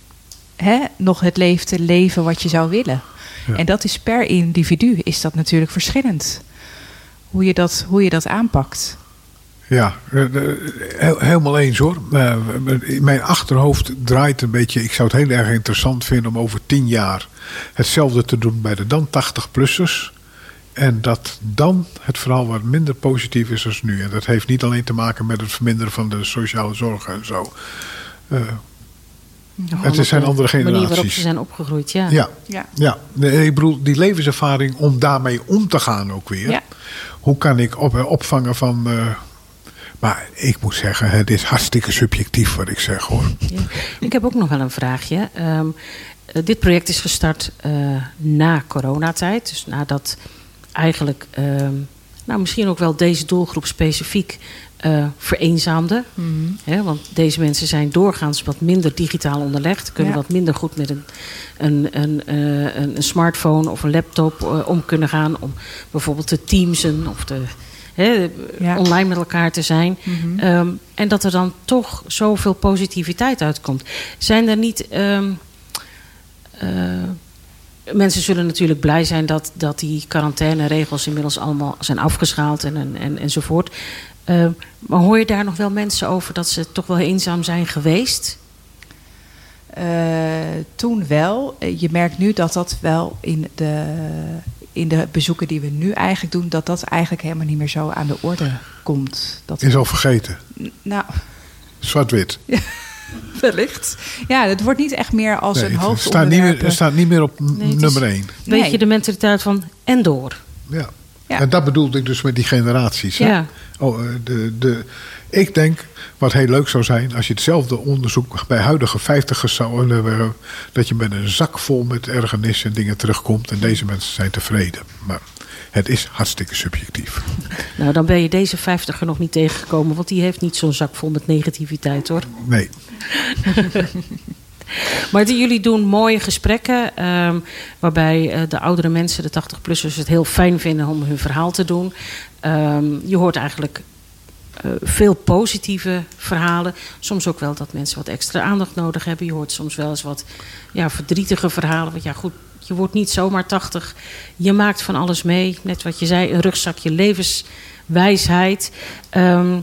hè, nog het leven te leven wat je zou willen? Ja. En dat is per individu is dat natuurlijk verschillend. Hoe je dat, hoe je dat aanpakt. Ja, eh, heel- helemaal eens hoor. Eh, In mijn achterhoofd draait een beetje. Ik zou het heel erg interessant vinden om over tien jaar hetzelfde te doen bij de dan 80-plussers. En dat dan het verhaal wat minder positief is als nu. En dat heeft niet alleen te maken met het verminderen van de sociale zorg en zo. Eh, Gewoon Het zijn de andere manier waarop generaties. ze zijn opgegroeid, ja. ja, Ja. ja. Nee, ik bedoel, die levenservaring om daarmee om te gaan ook weer. Ja. Hoe kan ik op, opvangen van. eh, maar ik moet zeggen, het is hartstikke subjectief wat ik zeg hoor. Ja. Ik heb ook nog wel een vraagje. Ehm, eh, dit project is gestart eh, na coronatijd. Dus nadat eigenlijk, ehm, nou misschien ook wel deze doelgroep specifiek eh, vereenzaamde. Hè, want deze mensen zijn doorgaans wat minder digitaal onderlegd. Kunnen Ja. wat minder goed met een, een, een, eh, een, een smartphone of een laptop om kunnen gaan. Om bijvoorbeeld te teamsen of te, hè, Ja. online met elkaar te zijn. Mhm. Ehm, en dat er dan toch zoveel positiviteit uitkomt. Zijn er niet. ehm, eh, mensen zullen natuurlijk blij zijn dat, dat die quarantaineregels inmiddels allemaal zijn afgeschaald en, en, en, enzovoort. Ehm, maar hoor je daar nog wel mensen over dat ze toch wel eenzaam zijn geweest? Eh, toen wel. Je merkt nu dat dat wel in de, in de bezoeken die we nu eigenlijk doen, dat dat eigenlijk helemaal niet meer zo aan de orde komt. Dat, Is al vergeten. nou, Zwart-wit. wellicht. Ja, het wordt niet echt meer als Nee, een hoofdonderwerp. niet, meer, het staat niet meer op Nee, nummer één. Weet Nee. je de mentaliteit van en door? Ja. Ja. En dat bedoelde ik dus met die generaties. hè? Ja. Oh, eh, de, de, ik denk, wat heel leuk zou zijn, als je hetzelfde onderzoek bij huidige vijftigers zou hebben, dat je met een zak vol met ergernis en dingen terugkomt en deze mensen zijn tevreden. Maar het is hartstikke subjectief. Nou, dan ben je deze vijftiger nog niet tegengekomen, want die heeft niet zo'n zak vol met negativiteit hoor. Nee, Maar die- jullie doen mooie gesprekken. ehm, waarbij eh, de oudere mensen, de 80-plussers, het heel fijn vinden om hun verhaal te doen. Ehm, je hoort eigenlijk eh, veel positieve verhalen. Soms ook wel dat mensen wat extra aandacht nodig hebben. Je hoort soms wel eens wat ja, verdrietige verhalen. Want ja, goed, je wordt niet zomaar 80. Je maakt van alles mee. Net wat je zei, een rugzakje levenswijsheid. Ehm,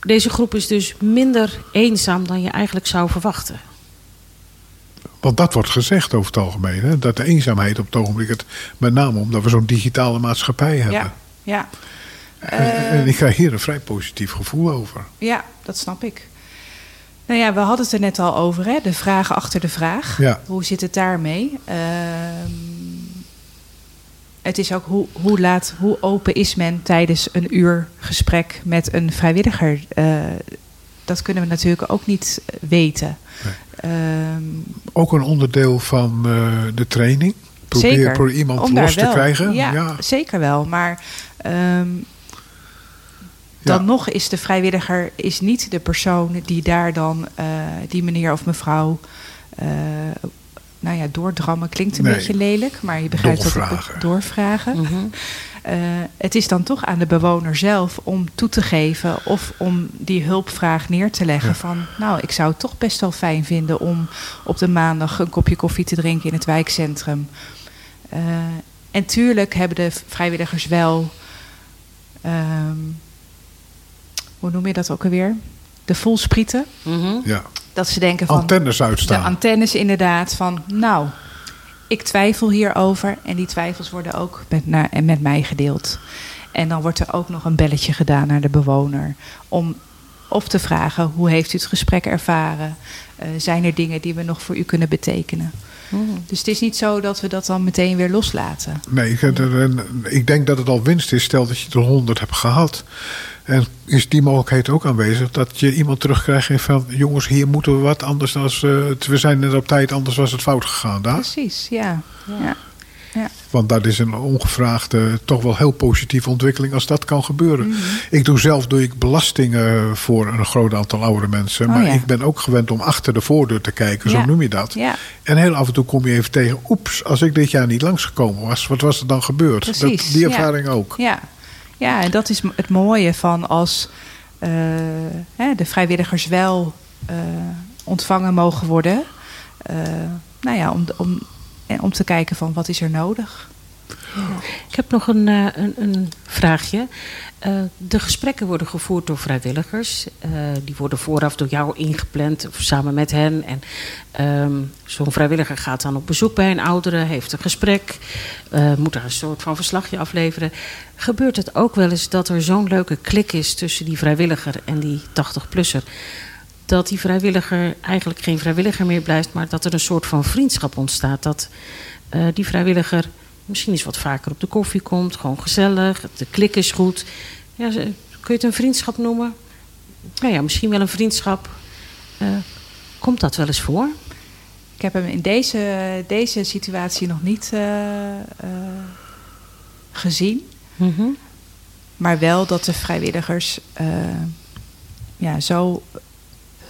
deze groep is dus minder eenzaam dan je eigenlijk zou verwachten. want dat wordt gezegd over het algemeen. Hè? Dat de eenzaamheid op het ogenblik, het, met name omdat we zo'n digitale maatschappij hebben. Ja, ja, En, en ik krijg hier een vrij positief gevoel over. ja, dat snap ik. Nou ja, we hadden het er net al over, hè? de vragen achter de vraag. Ja. Hoe zit het daarmee? Ehm, het is ook hoe, hoe laat, hoe open is men tijdens een uur gesprek met een vrijwilliger? Eh, dat kunnen we natuurlijk ook niet eh, weten. Ehm, Ook een onderdeel van eh, de training. Probeer, zeker. probeer iemand Om los te wel- krijgen. Ja, ja. zeker wel. Maar ehm, dan Ja. nog is de vrijwilliger is niet de persoon die daar dan eh, die meneer of mevrouw. eh, nou ja, doordrammen klinkt een Nee. beetje lelijk, maar je begrijpt dat Doorvragen. het doorvragen. Mhm. Eh, het is dan toch aan de bewoner zelf om toe te geven of om die hulpvraag neer te leggen. Ja. Van nou, ik zou het toch best wel fijn vinden om op de maandag een kopje koffie te drinken in het wijkcentrum. Eh, en tuurlijk hebben de vrijwilligers wel. ehm, hoe noem je dat ook alweer? De voelsprieten. Mhm. Ja. Dat ze denken van. Antennes De uitstaan. antennes inderdaad van, nou, ik twijfel hierover. En die twijfels worden ook met, na, en met mij gedeeld. En dan wordt er ook nog een belletje gedaan naar de bewoner. Om of te vragen, hoe heeft u het gesprek ervaren? Eh, zijn er dingen die we nog voor u kunnen betekenen? Mhm. Dus het is niet zo dat we dat dan meteen weer loslaten. Nee, ik, ik denk dat het al winst is. Stel dat je er 100 hebt gehad. En is die mogelijkheid ook aanwezig dat je iemand terugkrijgt en van jongens, hier moeten we wat anders dan eh, we zijn net op tijd, anders was het fout gegaan daar. Precies, ja. ja. Want dat is een ongevraagde, toch wel heel positieve ontwikkeling als dat kan gebeuren. Mhm. Ik doe zelf doe ik belastingen voor een groot aantal oudere mensen. Oh, maar ja. ik ben ook gewend om achter de voordeur te kijken, Ja. zo noem je dat. Ja, En heel af en toe kom je even tegen, oeps, als ik dit jaar niet langsgekomen was, wat was er dan gebeurd? Precies, dat, die ja. ervaring ook. Ja, ja en dat is het mooie van als eh, de vrijwilligers wel eh, ontvangen mogen worden. Eh, nou ja, om, om, om te kijken van wat is er nodig. Ik heb nog een, eh, een, een vraagje. Eh, de gesprekken worden gevoerd door vrijwilligers. Eh, die worden vooraf door jou ingepland samen met hen. En ehm, zo'n vrijwilliger gaat dan op bezoek bij een oudere, heeft een gesprek, moet daar een soort van verslagje afleveren. Gebeurt het ook wel eens dat er zo'n leuke klik is tussen die vrijwilliger en die 80-plusser? Dat die vrijwilliger eigenlijk geen vrijwilliger meer blijft, maar dat er een soort van vriendschap ontstaat. Dat die vrijwilliger misschien eens wat vaker op de koffie komt, gewoon gezellig, de klik is goed. Ja, kun je het een vriendschap noemen? Nou ja, misschien wel een vriendschap. Eh, komt dat wel eens voor? Ik heb hem in deze, deze situatie nog niet eh, eh, gezien. Mhm. Maar wel dat de vrijwilligers ja, zo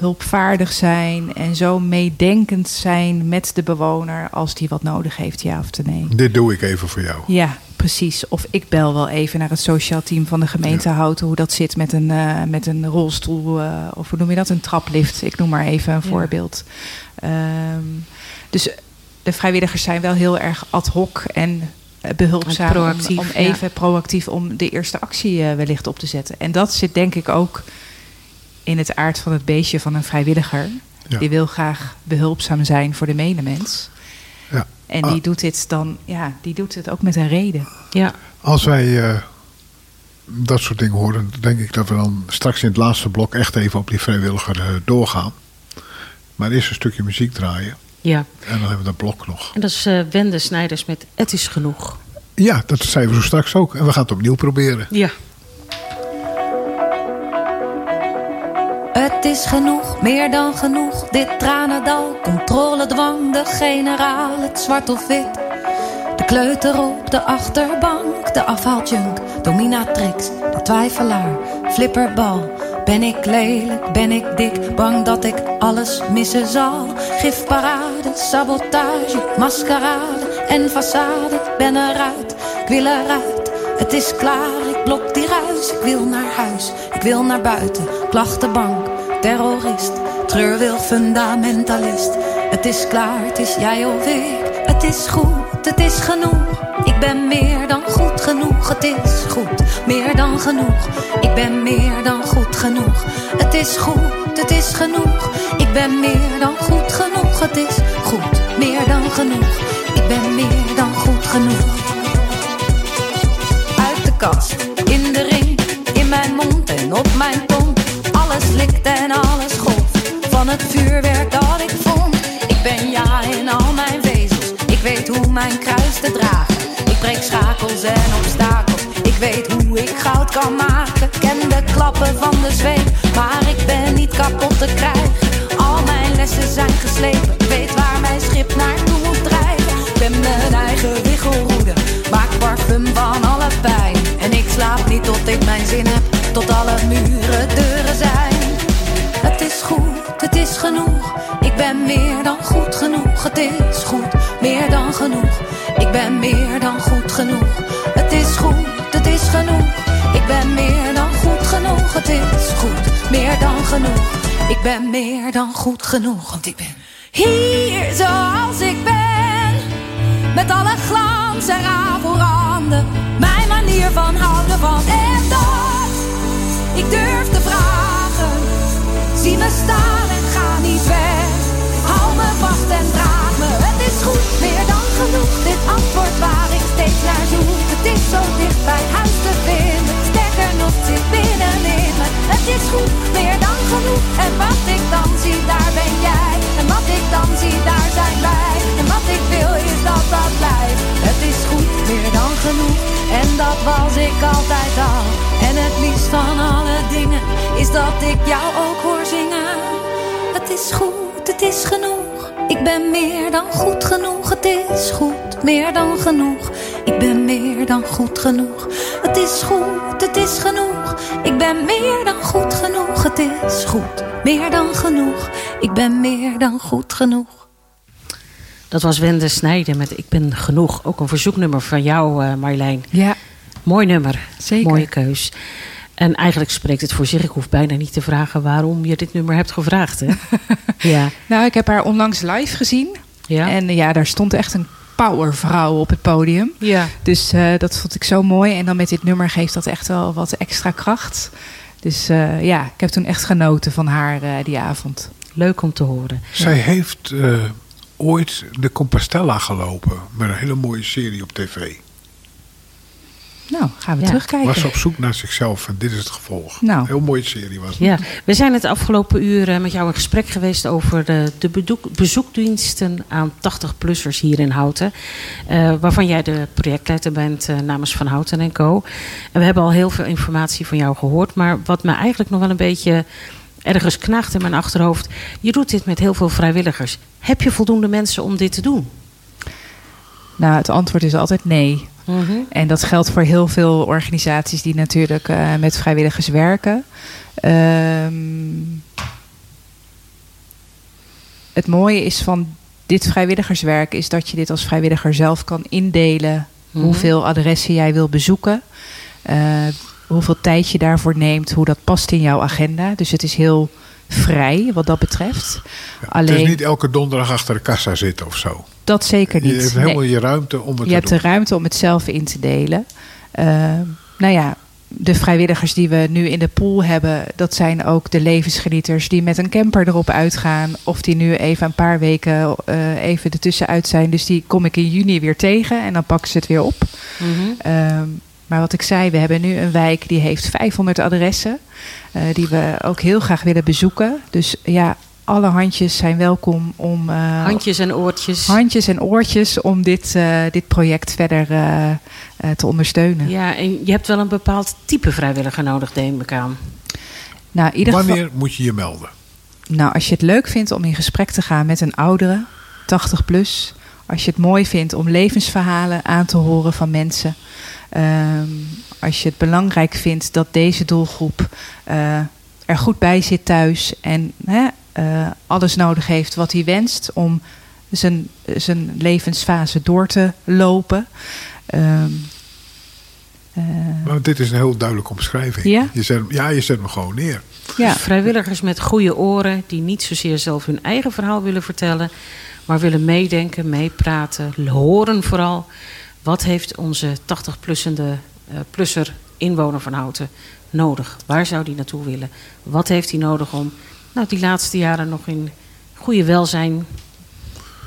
hulpvaardig zijn en zo meedenkend zijn met de bewoner als die wat nodig heeft, ja of nee. Dit doe ik even voor jou. Ja, precies. Of ik bel wel even naar het sociaal team van de gemeente Houten hoe dat zit met een, eh, met een rolstoel eh, of hoe noem je dat, een traplift. Ik noem maar even een Ja. voorbeeld. Ehm, dus de vrijwilligers zijn wel heel erg ad hoc en eh, behulpzaam En proactief, om, om ja. even proactief om de eerste actie wellicht op te zetten. En dat zit denk ik ook in het aard van het beestje van een vrijwilliger. Ja. Die wil graag behulpzaam zijn voor de medemens. Ja. En Ah. die doet dit dan, ja, die doet het ook met een reden. Ja, Als wij eh, dat soort dingen horen, dan denk ik dat we dan straks in het laatste blok echt even op die vrijwilliger eh, doorgaan. Maar eerst een stukje muziek draaien. ja. En dan hebben we dat blok nog. En dat is eh, Wende Snijders met Het is genoeg. Ja, dat zeiden we zo straks ook. En we gaan het opnieuw proberen. Ja. Het is genoeg, meer dan genoeg. Dit tranendal, controledwang, de generaal, het zwart of wit. De kleuter op de achterbank, de afhaaljunk, dominatrix, de twijfelaar, flipperbal. Ben ik lelijk, ben ik dik, bang dat ik alles missen zal. Gifparade, sabotage, maskerade en façade. Ben eruit, ik wil eruit. Het is klaar, ik blok die ruis. Ik wil naar huis, ik wil naar buiten. Klachtenbank, terrorist, treurwil, fundamentalist. Het is klaar, het is jij of ik. Het is goed, het is genoeg. Ik ben meer dan goed genoeg. Het is goed, meer dan genoeg. Ik ben meer dan goed genoeg. Het is goed, het is genoeg. Ik ben meer dan goed genoeg. Het is goed, meer dan genoeg. Ik ben meer dan goed genoeg in de ring, in mijn mond en op mijn tong. Alles likt en alles golft van het vuurwerk dat ik vond. Ik ben ja in al mijn vezels, ik weet hoe mijn kruis te dragen. Ik breek schakels en obstakels, ik weet hoe ik goud kan maken. Ken de klappen van de zweep, maar ik ben niet kapot te krijgen. Al mijn lessen zijn geslepen, ik weet waar mijn schip naartoe moet drijven. Ik ben mijn eigen wichelroede, maak parfum van alle pijn. En ik slaap niet tot ik mijn zin heb, tot alle muren deuren zijn. Het is goed, het is genoeg. Ik ben meer dan goed genoeg. Het is goed, meer dan genoeg. Ik ben meer dan goed genoeg. Het is goed, het is genoeg. Ik ben meer dan goed genoeg. Het is goed, meer dan genoeg. Ik ben meer dan goed genoeg, want ik ben hier zoals ik ben. Met alle glans en rafelranden. Mijn manier van houden van en dat. Ik durf te vragen. Zie me staan en ga niet weg. Hou me vast en draag me. Het is goed, meer dan genoeg. Dit antwoord waar ik steeds naar zoek. Het is zo dicht bij huis te vinden. Sterker nog, zit binnenin me. Het is goed, meer dan genoeg. En wat ik dan zie, daar ben jij. En wat ik dan zie, daar zijn wij. Wat ik wil is dat dat blijft. Het is goed, meer dan genoeg. En dat was ik altijd al. En het liefst van alle dingen is dat ik jou ook hoor zingen. Het is goed, het is genoeg. Ik ben meer dan goed genoeg. Het is goed, meer dan genoeg. Ik ben meer dan goed genoeg. Het is goed, het is genoeg. Ik ben meer dan goed genoeg. Het is goed, meer dan genoeg. Ik ben meer dan goed genoeg. Dat was Wende Snijden met Ik ben genoeg. Ook een verzoeknummer van jou, eh Marjolein. Ja, Mooi nummer. Zeker. Mooie keus. En eigenlijk spreekt het voor zich. Ik hoef bijna niet te vragen waarom je dit nummer hebt gevraagd. Hè? ja. nou, ik heb haar onlangs live gezien. Ja. En ja, daar stond echt een powervrouw op het podium. Ja. Dus eh, dat vond ik zo mooi. En dan met dit nummer geeft dat echt wel wat extra kracht. Dus eh, ja, ik heb toen echt genoten van haar eh, die avond. Leuk om te horen. Zij heeft eh, ooit de Compostela gelopen. Met een hele mooie serie op tv. Nou, gaan we Ja. terugkijken. Was op zoek naar zichzelf en dit is het gevolg. Nou. Heel mooie serie was het. Ja, we zijn het afgelopen uur eh, met jou in gesprek geweest over de, de bezoekdiensten aan 80-plussers hier in Houten. Eh, waarvan jij de projectleider bent eh, namens Van Houten en Co. En we hebben al heel veel informatie van jou gehoord. Maar wat me eigenlijk nog wel een beetje ergens knaagt in mijn achterhoofd. Je doet dit met heel veel vrijwilligers. Heb je voldoende mensen om dit te doen? Nou, het antwoord is altijd nee. Mhm. En dat geldt voor heel veel organisaties die natuurlijk eh, met vrijwilligers werken. Ehm, het mooie is van dit vrijwilligerswerk is dat je dit als vrijwilliger zelf kan indelen. Mhm. Hoeveel adressen jij wil bezoeken. eh, hoeveel tijd je daarvoor neemt. Hoe dat past in jouw agenda. Dus het is heel vrij wat dat betreft. Ja, Alleen Het is niet elke donderdag achter de kassa zitten of zo. dat zeker niet. Je hebt Nee. helemaal je ruimte om het Je te hebt doen. de ruimte om het zelf in te delen. Uh, nou ja, de vrijwilligers die we nu in de pool hebben, dat zijn ook de levensgenieters die met een camper erop uitgaan. Of die nu even een paar weken uh, even ertussenuit zijn. Dus die kom ik in juni weer tegen en dan pakken ze het weer op. Uh, maar wat ik zei, we hebben nu een wijk die heeft 500 adressen. Uh, die we ook heel graag willen bezoeken. Dus ja, alle handjes zijn welkom om. Uh, handjes en oortjes. Handjes en oortjes om dit, uh, dit project verder uh, te ondersteunen. Ja, en je hebt wel een bepaald type vrijwilliger nodig, neem ik aan. Nou, in ieder Wanneer geval, moet je je melden? Nou, als je het leuk vindt om in gesprek te gaan met een oudere, 80 plus. Als je het mooi vindt om levensverhalen aan te horen van mensen. Um, als je het belangrijk vindt dat deze doelgroep uh, er goed bij zit thuis en hè, uh, alles nodig heeft wat hij wenst om zijn, zijn levensfase door te lopen. Um, uh, maar dit is een heel duidelijke omschrijving. Ja, je zet, ja, je zet hem gewoon neer. Ja. Vrijwilligers met goede oren die niet zozeer zelf hun eigen verhaal willen vertellen, maar willen meedenken, meepraten, horen vooral. Wat heeft onze 80-plussende uh, plusser inwoner van Houten nodig? Waar zou die naartoe willen? Wat heeft hij nodig om nou, die laatste jaren nog in goede welzijn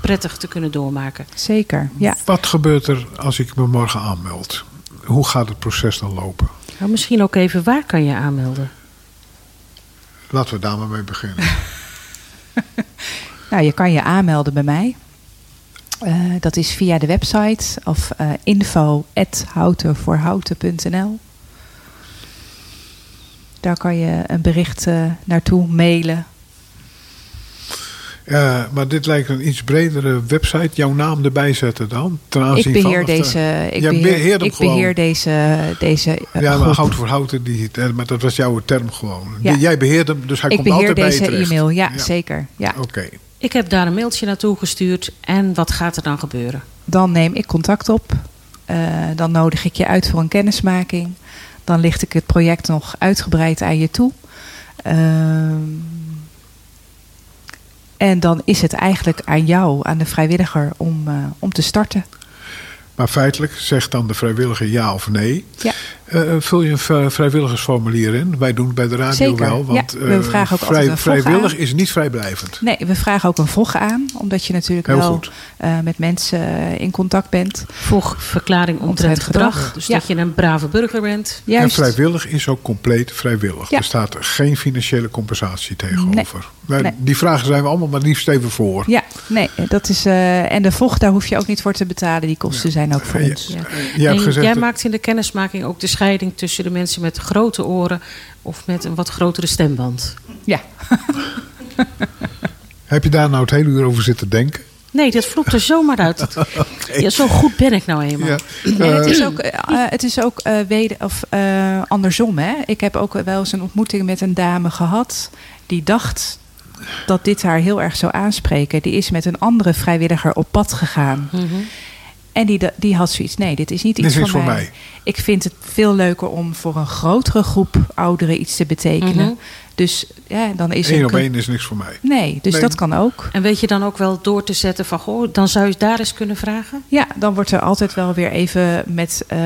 prettig te kunnen doormaken? Zeker, ja. Wat gebeurt er als ik me morgen aanmeld? Hoe gaat het proces dan lopen? Nou, misschien ook even, waar kan je aanmelden? Laten we daar maar mee beginnen. nou, je kan je aanmelden bij mij. Uh, dat is via de website of uh, info.houtenvoorhouten.nl. Daar kan je een bericht uh, naartoe mailen. Ja, maar dit lijkt een iets bredere website. Jouw naam erbij zetten dan? Ten aanzien ik beheer van, deze. Ik ja, beheer, beheer ik beheer deze. deze ja, maar hout voor houten, die, maar dat was jouw term gewoon. Ja. Jij beheert hem, dus hij ik komt altijd bij je deze terecht. e-mail, ja, ja, zeker. Ja. Oké. Okay. Ik heb daar een mailtje naartoe gestuurd. En wat gaat er dan gebeuren? Dan neem ik contact op. Uh, dan nodig ik je uit voor een kennismaking. Dan licht ik het project nog uitgebreid aan je toe. Uh, en dan is het eigenlijk aan jou, aan de vrijwilliger, om, uh, om te starten. Maar feitelijk zegt dan de vrijwilliger ja of nee. Ja. Uh, vul je een vrijwilligersformulier in. Wij doen het bij de radio Zeker. wel. Want ja, we vragen ook vrij, altijd een vrijwillig aan. is niet vrijblijvend. Nee, we vragen ook een VOG aan. Omdat je natuurlijk Heel wel uh, met mensen in contact bent. VOG-verklaring omtrent gedrag. gedrag. Dus ja. dat je een brave burger bent. Juist. En vrijwillig is ook compleet vrijwillig. Ja. Er staat geen financiële compensatie tegenover. Nee. Nee. Die vragen zijn we allemaal maar liefst even voor. Ja, nee, dat is. Uh, en de vocht, daar hoef je ook niet voor te betalen. Die kosten ja. zijn ook voor ja. ons. Ja. Je hebt en gezegd jij dat- maakt in de kennismaking ook de scheiding tussen de mensen met grote oren of met een wat grotere stemband. Ja. Heb je daar nou het hele uur over zitten denken? Nee, dat vloept er zomaar uit. Ja, zo goed ben ik nou eenmaal. Ja. En het is ook, uh, het is ook uh, weder, of, uh, andersom. Hè? Ik heb ook wel eens een ontmoeting met een dame gehad. die dacht dat dit haar heel erg zou aanspreken. Die is met een andere vrijwilliger op pad gegaan. Mhm. En die, die had zoiets, nee, dit is niet Dit iets is voor, voor mij. mij. Ik vind het veel leuker om voor een grotere groep ouderen iets te betekenen. Mhm. Dus ja, dan is Eén een op één is niks voor mij. Nee, dus Nee. dat kan ook. En weet je dan ook wel door te zetten van... Goh, dan zou je daar eens kunnen vragen? Ja, dan wordt er altijd wel weer even met eh,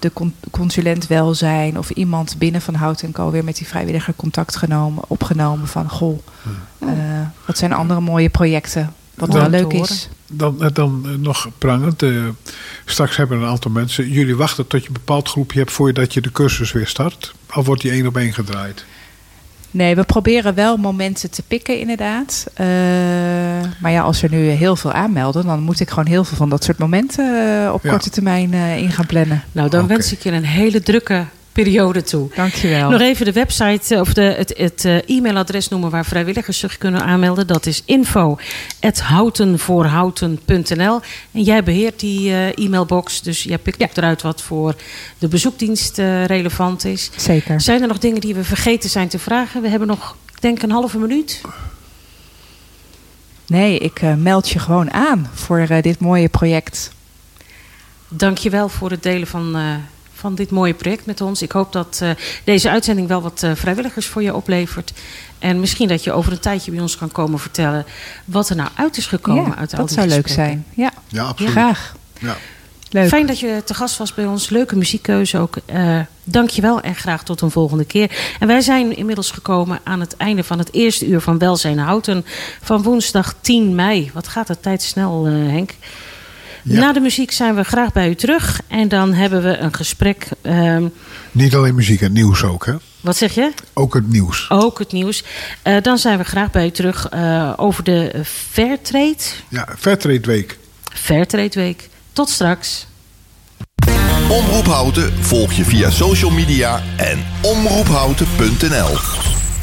de con- consulent welzijn of iemand binnen van Hout en Co. weer met die vrijwilliger contact genomen, opgenomen van goh, eh, wat zijn andere mooie projecten, wat Dan wel leuk is. Dan, eh, dan eh, nog prangend. eh, straks hebben een aantal mensen. Jullie wachten tot je een bepaald groepje hebt voordat je de cursus weer start. Of wordt die één op één gedraaid? Nee, we proberen wel momenten te pikken inderdaad. Eh, maar ja, als er nu heel veel aanmelden, dan moet ik gewoon heel veel van dat soort momenten op Ja. korte termijn eh, in gaan plannen. Nou, dan wens ik je een hele drukke periode toe. Dankjewel. Nog even de website eh, of de, het, het eh, e-mailadres noemen waar vrijwilligers zich kunnen aanmelden. Dat is info.houtenvoorhouten.nl En jij beheert die eh, e-mailbox, dus jij pikt eruit wat voor de bezoekdienst relevant is. Zeker. Zijn er nog dingen die we vergeten zijn te vragen? We hebben nog, ik denk, een halve minuut. Nee, ik meld je gewoon aan voor dit mooie project. Dankjewel voor het delen van, van dit mooie project met ons. Ik hoop dat eh, deze uitzending wel wat eh, vrijwilligers voor je oplevert. En misschien dat je over een tijdje bij ons kan komen vertellen wat er nou uit is gekomen Ja, uit al dat zou leuk zijn. Ja, Ja, absoluut. graag. Ja. Leuk. Fijn dat je te gast was bij ons. Leuke muziekkeuze ook. Eh dankjewel en graag tot een volgende keer. En wij zijn inmiddels gekomen aan het einde van het eerste uur van Welzijn Houten. Van woensdag 10 mei. Wat gaat de tijd snel, Henk? Ja. Na de muziek zijn we graag bij u terug. En dan hebben we een gesprek. ehm, Niet alleen muziek, het nieuws ook. Hè? wat zeg je? Ook het nieuws. Ook het nieuws. Eh, dan zijn we graag bij u terug eh, over de Fairtrade. Ja, Fairtrade Week. Fairtrade Week. Tot straks. Omroep Houten volg je via social media en omroephouten.nl.